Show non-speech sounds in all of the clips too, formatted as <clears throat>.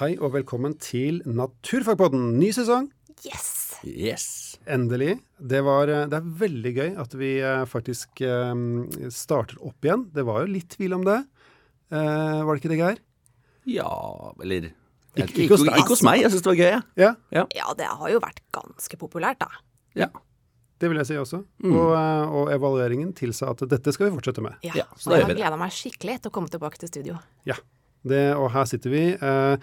Hei og velkommen til Naturfagpodden. Ny sesong. Yes! Yes. Endelig. Det, var, eh, det er veldig gøy at vi eh, faktisk eh, starter opp igjen. Det var jo litt tvil om det. Eh, var det ikke det, Geir? Ja, eller Ikke- Ikke, ikke hos ikke hos meg. Jeg syns det var gøy, Ja. Ja, Ja, det har jo vært ganske populært, da. Ja. det vil jeg si også. Mm. Og, og evalueringen tilsa at dette skal vi fortsette med. Ja, Ja, så da jeg gjør har vi det. gleda meg skikkelig til å komme tilbake til studio. Ja. Det, og her sitter vi. Eh,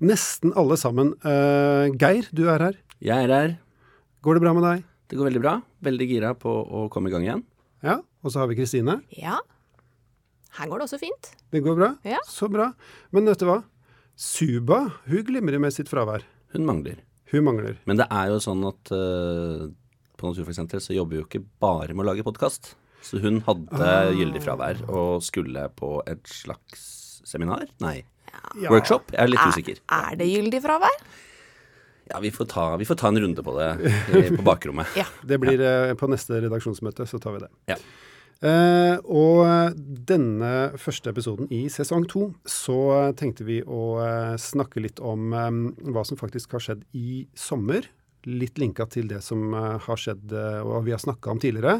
nesten alle sammen. Eh, Geir, du er her. Jeg er her. Går det bra med deg? Det går veldig bra. Veldig gira på å komme i gang igjen. Ja. Og så har vi Kristine. Ja, her går det også fint. Det går bra? Ja. Så bra. Men vet du hva? Suba hun glimrer med sitt fravær. Hun mangler. Hun mangler. Men det er jo sånn at uh, på Naturfagsenteret så jobber vi jo ikke bare med å lage podkast. Så hun hadde Ah. gyldig fravær og skulle på et slags seminar? Nei. Ja. Workshop? Jeg er litt Er, usikker. er det gyldig fravær? Ja, vi får ta, vi får ta en runde på det på bakrommet. <laughs> Ja. Det blir eh, på neste redaksjonsmøte, så tar vi det. Ja. Eh, og denne første episoden i sesong to, så tenkte vi å eh, snakke litt om eh, hva som faktisk har skjedd i sommer. Litt linka til det som eh, har skjedd eh, og vi har snakka om tidligere.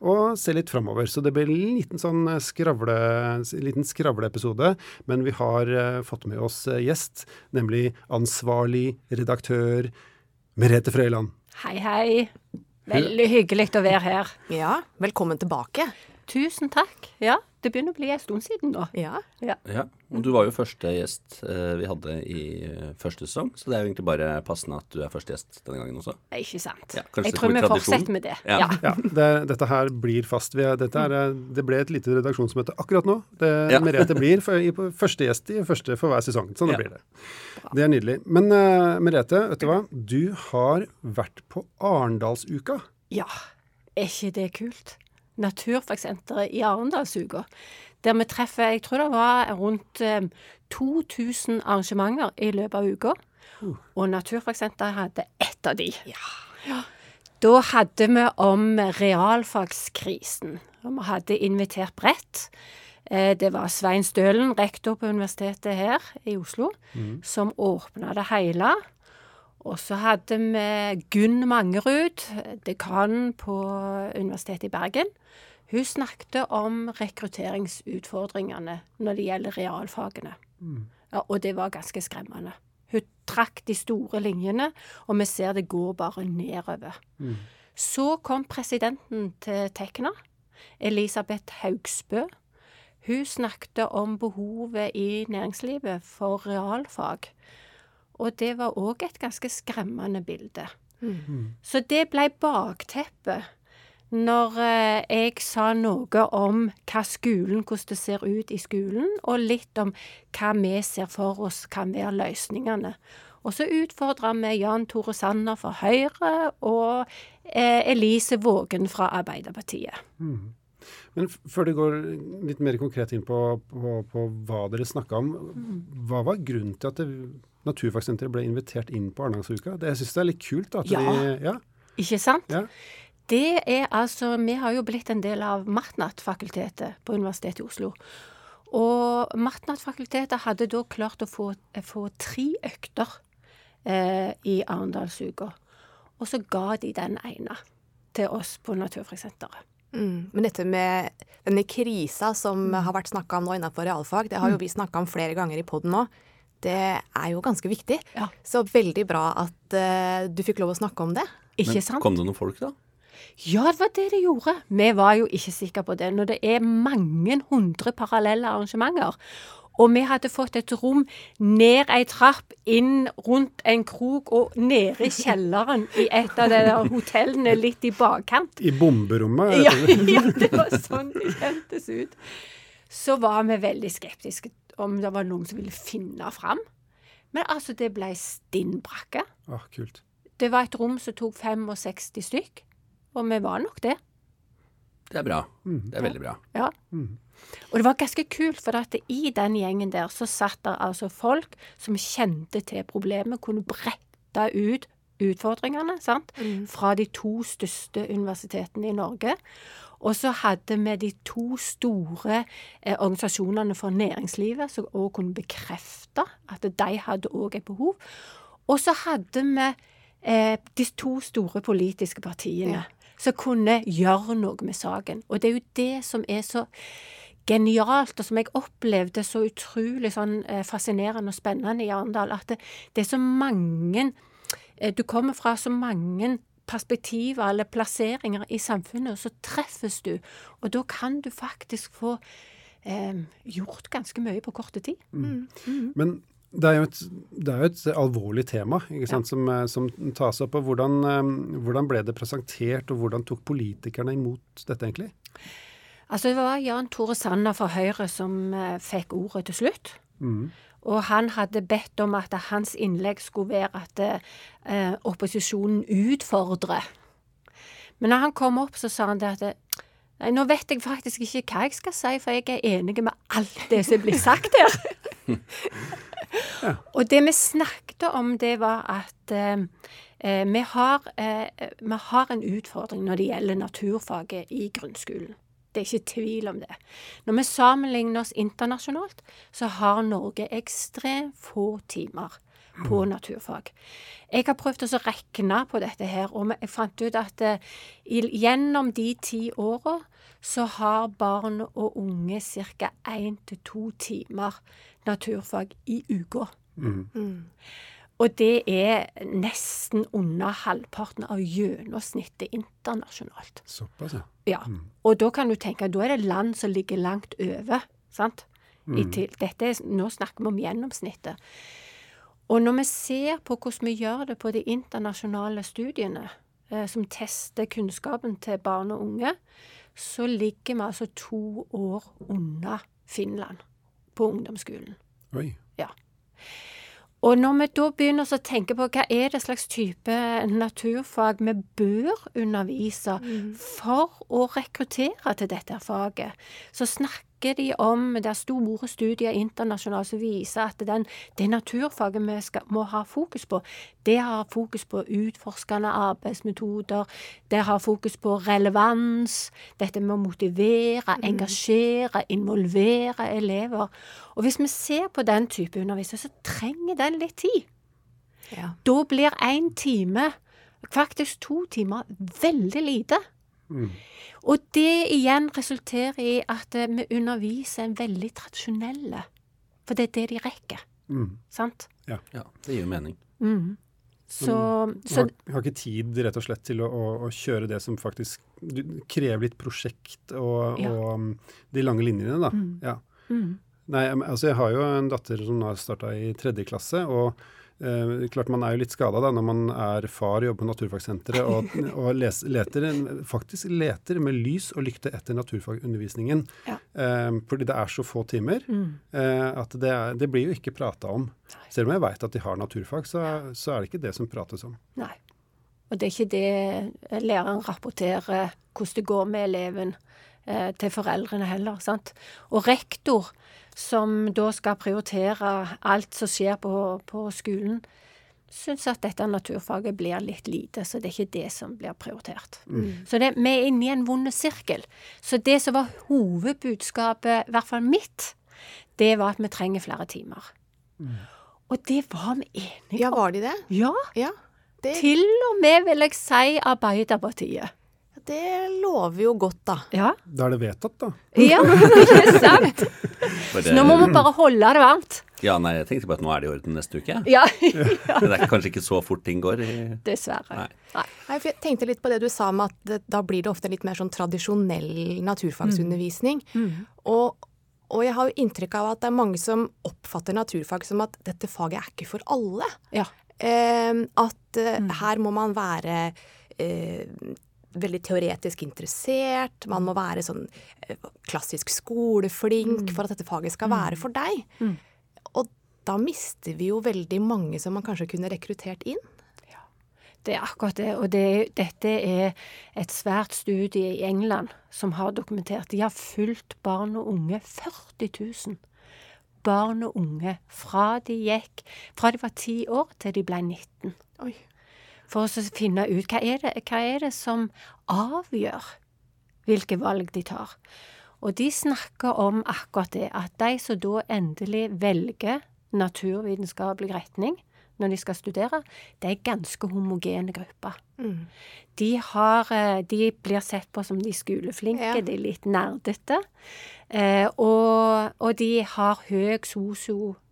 Og se litt framover. Så det blir en liten sånn eh, skravle, en liten skravleepisode. Men vi har fått med oss gjest, nemlig ansvarlig redaktør Merete Frøyland. Hei, hei. Veldig hyggelig å være her. Ja, velkommen tilbake. Tusen takk. Ja, det begynner å bli en stund siden nå. Ja. Ja. Ja, og du var jo første gjest eh, vi hadde i eh, første sesong, så det er jo egentlig bare passende at du er første gjest denne gangen også. Ikke sant. Ja, Jeg tror vi fortsetter med det. Ja. Ja. Ja, det, dette her blir fast. Vi er, dette er, eh, det ble et lite redaksjonsmøte akkurat nå. Det, Ja. Merete blir for, i, første gjest i første for hver sesong. Sånn Ja. blir det. Det er nydelig. Men uh, Merete, vet du hva? Du har vært på Arendalsuka. ja. Er ikke det kult? Naturfagsenteret i Arendalsuka. Der vi treffer Jeg tror det var rundt eh, 2000 arrangementer i løpet av uka. Og Naturfagsenteret hadde ett av de. Ja. Da hadde vi om realfagskrisen. Og vi hadde invitert bredt. Eh, Det var Svein Stølen, rektor på universitetet her i Oslo, som åpna det hele. Og så hadde vi Gunn Mangerud, dekanen på Universitetet i Bergen. Hun snakket om rekrutteringsutfordringene når det gjelder realfagene. Ja, og det var ganske skremmende. Hun trakk de store linjene, og vi ser det går bare nedover. Så kom presidenten til Tekna, Elisabeth Haugsbø. Hun snakket om behovet i næringslivet for realfag. Og det var òg et ganske skremmende bilde. Så det ble bakteppet når eh, jeg sa noe om hva skolen, hvordan det ser ut i skolen, og litt om hva vi ser for oss kan være løsningene. Og så utfordra vi Jan Tore Sanner fra Høyre og eh, Elise Vågen fra Arbeiderpartiet. Men før du går litt mer konkret inn på, på, på hva dere snakka om, hva var grunnen til at det, Naturfagsenteret ble invitert inn på Arendalsuka? Det- Jeg syns det er litt kult. At Ja. de, ja, Ikke sant? ja. Det er altså Vi har jo blitt en del av Martnat-fakultetet på Universitetet i Oslo. Og Martnat-fakultetet hadde da klart å få, få tre økter eh, i Arendalsuka. Og så ga de den ene til oss på Naturfagsenteret. Mm. Men dette med denne krisa som har vært snakka om nå innenfor realfag, det har jo vi snakka om flere ganger i poden nå. Det er jo ganske viktig. Ja. Så veldig bra at uh, du fikk lov å snakke om det. Ikke Men sant? kom det noen folk, da? Ja, det var det det gjorde. Vi var jo ikke sikre på det. Når det er mange hundre parallelle arrangementer, og vi hadde fått et rom ned ei trapp, inn rundt en krok og nede i kjelleren i et av de der hotellene litt i bakkant. I bomberommet. Ja, <laughs> ja, det var sånn det kjentes ut. Så var vi veldig skeptiske om det var noen som ville finne fram. Men altså, det ble stinn brakke. Ah, kult. Det var et rom som tok 65 stykk, og vi var nok det. Det er bra. Det er veldig bra. Ja. Og det var ganske kult, for at i den gjengen der så satt der altså folk som kjente til problemet, kunne brette ut utfordringene, sant, Mm. fra de to største universitetene i Norge. Og så hadde vi de to store eh, organisasjonene for næringslivet som òg kunne bekrefte at de hadde òg et behov. Og så hadde vi eh, de to store politiske partiene Ja. som kunne gjøre noe med saken. Og det er jo det som er så genialt, og som jeg opplevde så utrolig sånn eh, fascinerende og spennende i Arendal, at det, det er så mange eh, Du kommer fra så mange perspektiver eller plasseringer i samfunnet, og så treffes du. Og da kan du faktisk få eh, gjort ganske mye på korte tid. Men det er jo et, det er jo et alvorlig tema ikke sant, som, eh, som tas opp. og hvordan, eh, hvordan ble det presentert, og hvordan tok politikerne imot dette egentlig? Altså, det var Jan Tore Sanner fra Høyre som eh, fikk ordet til slutt. Og han hadde bedt om at hans innlegg skulle være at eh, opposisjonen utfordrer. Men når han kom opp, så sa han det at Nei, nå vet jeg faktisk ikke hva jeg skal si, for jeg er enig med alt det som blir sagt her. <laughs> Og det vi snakket om, det var at eh, eh, vi, har, eh, vi har en utfordring når det gjelder naturfaget i grunnskolen. Det er ikke tvil om det. Når vi sammenligner oss internasjonalt, så har Norge ekstremt få timer på naturfag. Jeg har prøvd å regne på dette her, og jeg fant ut at eh, gjennom de ti åra så har barn og unge ca. én til to timer naturfag i uka. Og det er nesten under halvparten av gjennomsnittet internasjonalt. Såpass, ja. Ja, og da kan du tenke, da er det land som ligger langt over, sant? Til, dette nå snakker vi om gjennomsnittet. Og når vi ser på hvordan vi gjør det på de internasjonale studiene, eh, som tester kunnskapen til barn og unge, så ligger vi altså to år unna Finland på ungdomsskolen. Oi. Ja. Og når vi da begynner å tenke på hva er det slags type naturfag vi bør undervise for å rekruttere til dette faget, så snakker de om Det er store studier internasjonalt som viser at den, det naturfaget vi skal, må ha fokus på, det har fokus på utforskende arbeidsmetoder, det har fokus på relevans, dette med å motivere, engasjere, involvere elever. Og hvis vi ser på den type undervisning, så trenger den litt tid. Ja. Da blir én time, faktisk to timer, veldig lite. Og det igjen resulterer i at eh, vi underviser en veldig tradisjonelle. For det er det de rekker. Mm. Sant? Ja, det gir mening. mening. Så, så har, har ikke tid rett og slett til å, å, å kjøre det som faktisk du, krever litt prosjekt og, Ja. og um, de lange linjene, da. Ja. mm. Nei, altså jeg har jo en datter som har starta i tredje klasse. og eh, klart Man er jo litt skada når man er far og jobber på Naturfagsenteret og, <laughs> og les, leter, faktisk leter med lys og lykte etter naturfagundervisningen. Ja. Eh, fordi det er så få timer eh, at det, er, det blir jo ikke prata om. Selv om jeg veit at de har naturfag, så, så er det ikke det som prates om. Nei. Og det er ikke det læreren rapporterer hvordan det går med eleven eh, til foreldrene heller. sant? Og rektor, som da skal prioritere alt som skjer på, på skolen, syns at dette naturfaget blir litt lite, så det er ikke det som blir prioritert. Så det, vi er inne i en vond sirkel. Så det som var hovedbudskapet, i hvert fall mitt, det var at vi trenger flere timer. Og det var vi enige ja, var de det? Ja. Ja. Det, Til og med, vil jeg si, Arbeiderpartiet. Det lover jo godt, da. Ja, Da er det vedtatt, da. ja <laughs> ikke sant? det... Nå må vi bare holde det varmt. Ja, nei, jeg tenkte bare at nå er det i orden neste uke. Ja, <laughs> Det er kanskje ikke så fort ting går. i- dessverre. Nei. Nei. Nei, for jeg tenkte litt på det du sa med at det, da blir det ofte litt mer sånn tradisjonell naturfagsundervisning. Og, og jeg har jo inntrykk av at det er mange som oppfatter naturfag som at dette faget er ikke for alle. Ja. Eh, at eh, her må man være eh, veldig teoretisk interessert, man må være sånn eh, klassisk skoleflink for at dette faget skal være for deg. Og da mister vi jo veldig mange som man kanskje kunne rekruttert inn. Det er akkurat det. Og det, dette er et svært studie i England som har dokumentert. De har fulgt barn og unge 40 000. Barn og unge fra de gikk Fra de var ti år til de ble 19. Oi. For å finne ut hva er, det, hva er det som avgjør hvilke valg de tar. Og de snakker om akkurat det, at de som da endelig velger naturvitenskapelig retning når de skal studere, det er ganske homogene grupper. Mm. De, har, eh, de blir sett på som de skoleflinke, Ja. de er litt nerdete. Eh, og, og de har høy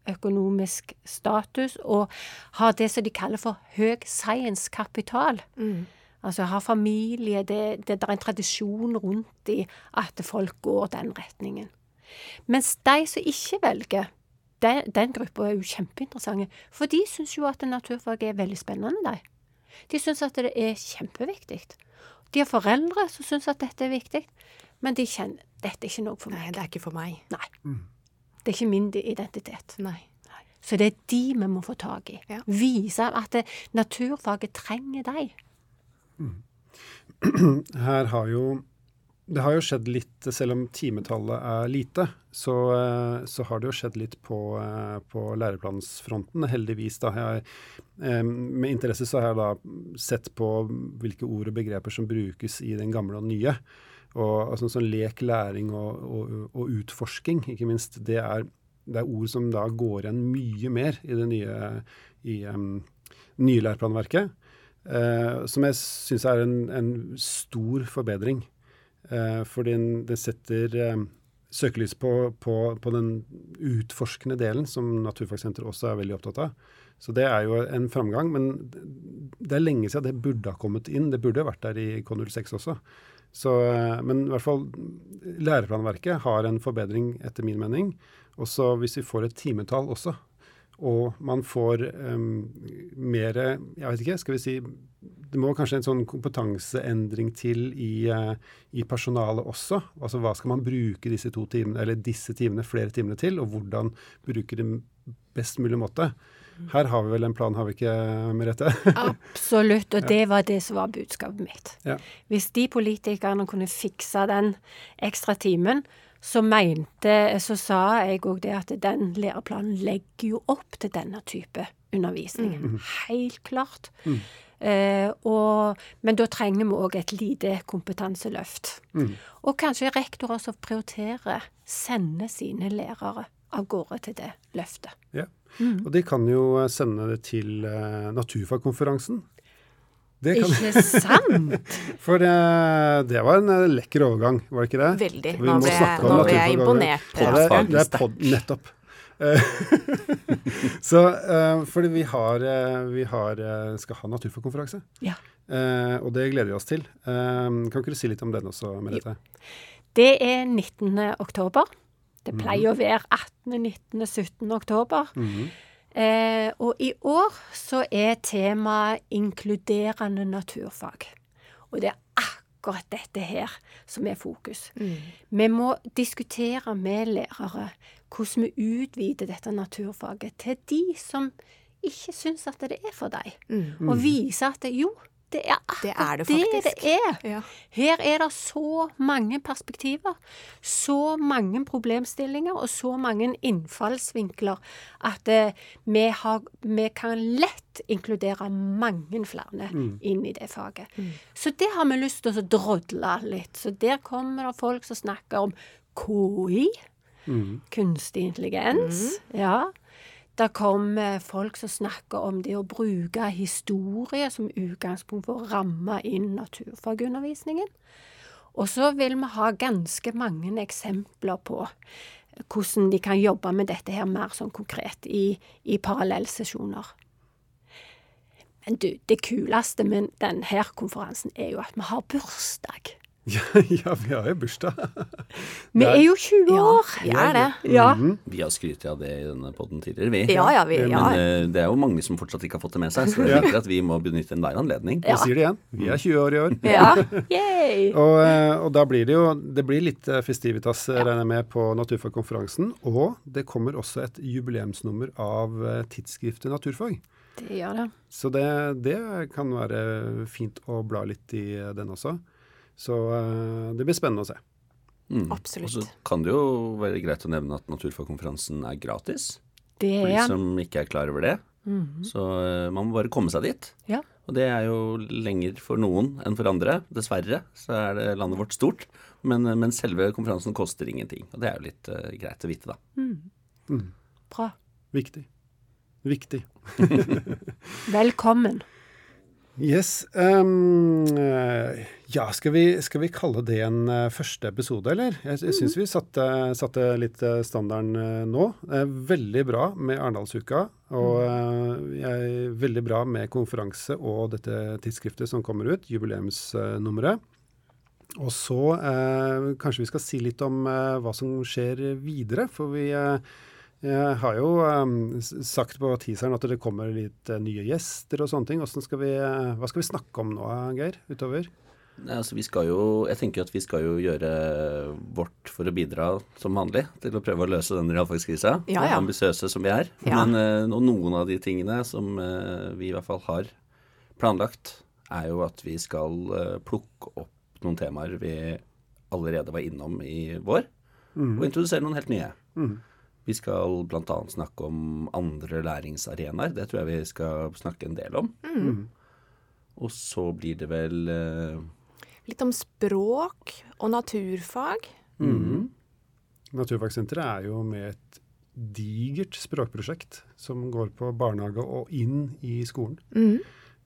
sosioøkonomisk status og har det som de kaller for høy science-kapital. Mm. Altså har familie, det, det, det er en tradisjon rundt i at folk går den retningen. Mens de som ikke velger, den, den gruppa er jo kjempeinteressante. For de syns jo at naturfag er veldig spennende, de. De syns at det er kjempeviktig. De har foreldre som syns at dette er viktig, men de kjenner dette er ikke noe for meg. Nei, det er ikke for meg. Nei. Det er ikke min identitet. Nei. Så det er de vi må få tak i. Ja. Vise at det, naturfaget trenger deg. <clears throat> Her har jo Det har jo skjedd litt, selv om timetallet er lite, så, eh, så har det jo skjedd litt på, eh, på læreplansfronten, heldigvis. da. Jeg, eh, med interesse så har jeg da sett på hvilke ord og begreper som brukes i den gamle og nye. Og altså, sånn lek, læring og, og, og utforsking, ikke minst, det er, det er ord som da går igjen mye mer i det nye, i, um, nye læreplanverket. Uh, som jeg syns er en, en stor forbedring. Uh, fordi det setter uh, søkelys på, på, på den utforskende delen, som Naturfagsenteret også er veldig opptatt av. Så det er jo en framgang. Men det er lenge siden det burde ha kommet inn. Det burde vært der i K06 også. Så, eh, men i hvert fall læreplanverket har en forbedring, etter min mening. Også hvis vi får et timetall også, og man får um, mer Jeg vet ikke, skal vi si Det må kanskje en sånn kompetanseendring til i, uh, i personalet også. Altså hva skal man bruke disse to timene, eller disse timene, flere timene til, og hvordan bruke dem best mulig måte. Her har vi vel en plan, har vi ikke, Merete? <laughs> Absolutt, og det var det som var budskapet mitt. Ja. Hvis de politikerne kunne fikse den ekstra timen, så mente, så sa jeg òg det at den læreplanen legger jo opp til denne type undervisning. Helt klart. Eh, og, men da trenger vi òg et lite kompetanseløft. Og kanskje rektorer som prioriterer, sender sine lærere av gårde til det løftet. Ja. Og de kan jo sende det til uh, naturfagkonferansen. Det kan, Ikke sant? <laughs> for det, det var en eh, lekker overgang, var det ikke det? Veldig. Vi Nå må ble, nå ble jeg imponert. Ja, det, Asgeir. det er pod, nettopp. Eh, <laughs> så uh, fordi vi har, eh, vi har eh, skal ha naturfagkonferanse, Ja. Uh, og det gleder vi oss til. Uh, kan ikke du si litt om den også, Merete? Det er 19. oktober. Det pleier å være 18., 19., 17. oktober. Eh, og i år så er temaet inkluderende naturfag. Og det er akkurat dette her som er fokus. Vi må diskutere med lærere hvordan vi utvider dette naturfaget til de som ikke syns at det er for dem. Og vise at det, jo, det er Det er det det det er. Ja. Her er det så mange perspektiver, så mange problemstillinger og så mange innfallsvinkler at eh, vi, har, vi kan lett inkludere mange flere inn i det faget. Så det har vi lyst til å drodle litt. Så der kommer det folk som snakker om KI, kunstig intelligens. ja. Det kommer folk som snakker om det å bruke historie som utgangspunkt for å ramme inn naturfagundervisningen. Og så vil vi ha ganske mange eksempler på hvordan de kan jobbe med dette her mer sånn konkret i, i parallellsesjoner. Men du, det kuleste med denne konferansen er jo at vi har bursdag. Ja, <laughs> ja, vi har jo bursdag. <laughs> Vi er jo 20 Ja, år! vi er det. Ja. Vi har skrytt av det i denne podden tidligere, vi. Ja, ja, vi, ja. Men eh, det er jo mange som fortsatt ikke har fått det med seg, så det er viktig at vi må benytte enhver anledning. Jeg sier det igjen. Vi er 20 år i år. ja. <laughs> Yay. Og, eh, og da blir det jo det blir litt eh, festivitas, regner jeg med, på Naturfagkonferansen. Og det kommer også et jubileumsnummer av tidsskriftet Naturfag. Det gjør det. Så det, det kan være fint å bla litt i den også. Så eh, det blir spennende å se. Mm. Absolutt. Og så kan det jo være greit å nevne at Naturfagkonferansen er gratis. Det er For de som ikke er klar over det. Så eh, man må bare komme seg dit. Ja. Og det er jo lenger for noen enn for andre. Dessverre så er det landet vårt stort. Men, men selve konferansen koster ingenting. Og det er jo litt uh, greit å vite, da. Mm. Bra. Viktig. Viktig. <laughs> Velkommen. Yes. Um, ja, skal vi, skal vi, kalle det en uh, første episode, eller? Jeg, jeg syns vi satte, satte litt uh, standarden nå. veldig bra med Arendalsuka. Og jeg, veldig bra med konferanse og dette tidsskriftet som kommer ut, jubileumsnummeret. Og så kanskje vi skal si litt om hva som skjer videre. For vi jeg har jo um, sagt på teaseren at det kommer litt uh, nye gjester og sånne ting. Skal vi, uh, hva skal vi snakke om nå, Geir, utover? Nei, altså vi skal jo, jeg tenker at vi skal jo gjøre vårt for å bidra som vanlig til å prøve å løse den realfagskrisa. Ja, ja. Ambisiøse som vi er. Ja. Men uh, noen av de tingene som vi i hvert fall har planlagt, er jo at vi skal plukke opp noen temaer vi allerede var innom i vår, mm. og introdusere noen helt nye. Mm. Vi skal bl.a. snakke om andre læringsarenaer. Det tror jeg vi skal snakke en del om. Mm. Og så blir det vel uh... Litt om språk og naturfag. Mm. Naturfagsenteret er jo med et digert språkprosjekt som går på barnehage og inn i skolen. Mm.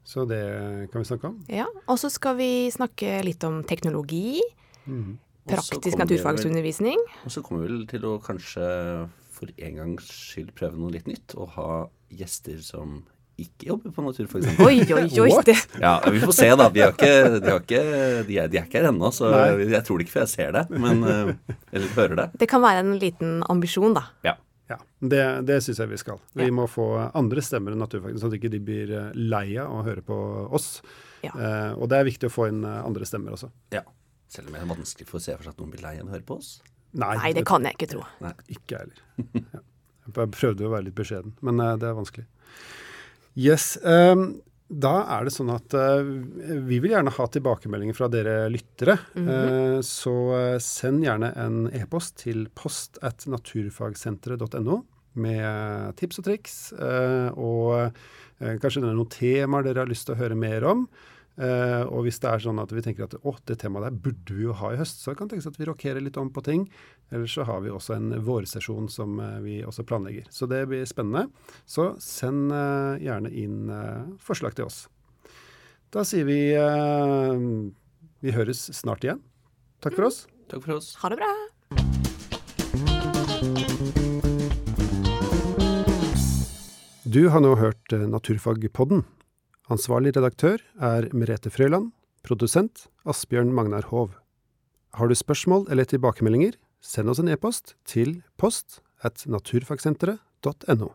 Så det kan vi snakke om. Ja, Og så skal vi snakke litt om teknologi. Mm. Praktisk naturfagsundervisning. Og så kommer vi vel til å kanskje for en gangs skyld prøve noe litt nytt og ha gjester som ikke jobber på Naturfagsenteret. Oi, oi, oi. <laughs> Ja, vi får se, da. De, ikke, de, ikke, de, er, de er, ikke her ennå, så Nei. jeg tror det ikke før jeg ser det. Men, eh, eller hører det. Det kan være en liten ambisjon, da. Ja. Ja, Det, det syns jeg vi skal. Vi ja. må få andre stemmer enn naturfagene, sånn at de ikke blir eh, lei av å høre på oss. Ja. Eh, og det er viktig å få inn eh, andre stemmer også. Ja. Selv om det er vanskelig for å se for seg at noen blir lei av å høre på oss. Nei, Nei, det kan jeg ikke tro. Nei, ikke jeg heller. Ja. Jeg prøvde å være litt beskjeden, men uh, det er vanskelig. Yes. Um, da er det sånn at uh, vi vil gjerne ha tilbakemeldinger fra dere lyttere. Mm -hmm. uh, så send gjerne en e-post til post at naturfagsenteret.no med tips og triks, og kanskje det er noen temaer dere har lyst til å høre mer om. Uh, og hvis det er sånn at vi tenker at å, det temaet der burde vi jo ha i høst, så kan det tenkes at vi rokerer litt om på ting. Eller så har vi også en vårsesjon som uh, vi også planlegger. Så det blir spennende. Så send uh, gjerne inn forslag til oss. Da sier vi vi høres snart igjen. Takk for oss. Takk for oss. Ha det bra. Du har nå hørt Naturfagpodden. Ansvarlig redaktør er Merete Frøyland. Produsent Asbjørn Magnar Hov. Har du spørsmål eller tilbakemeldinger, send oss en e-post til post at naturfagsenteret.no.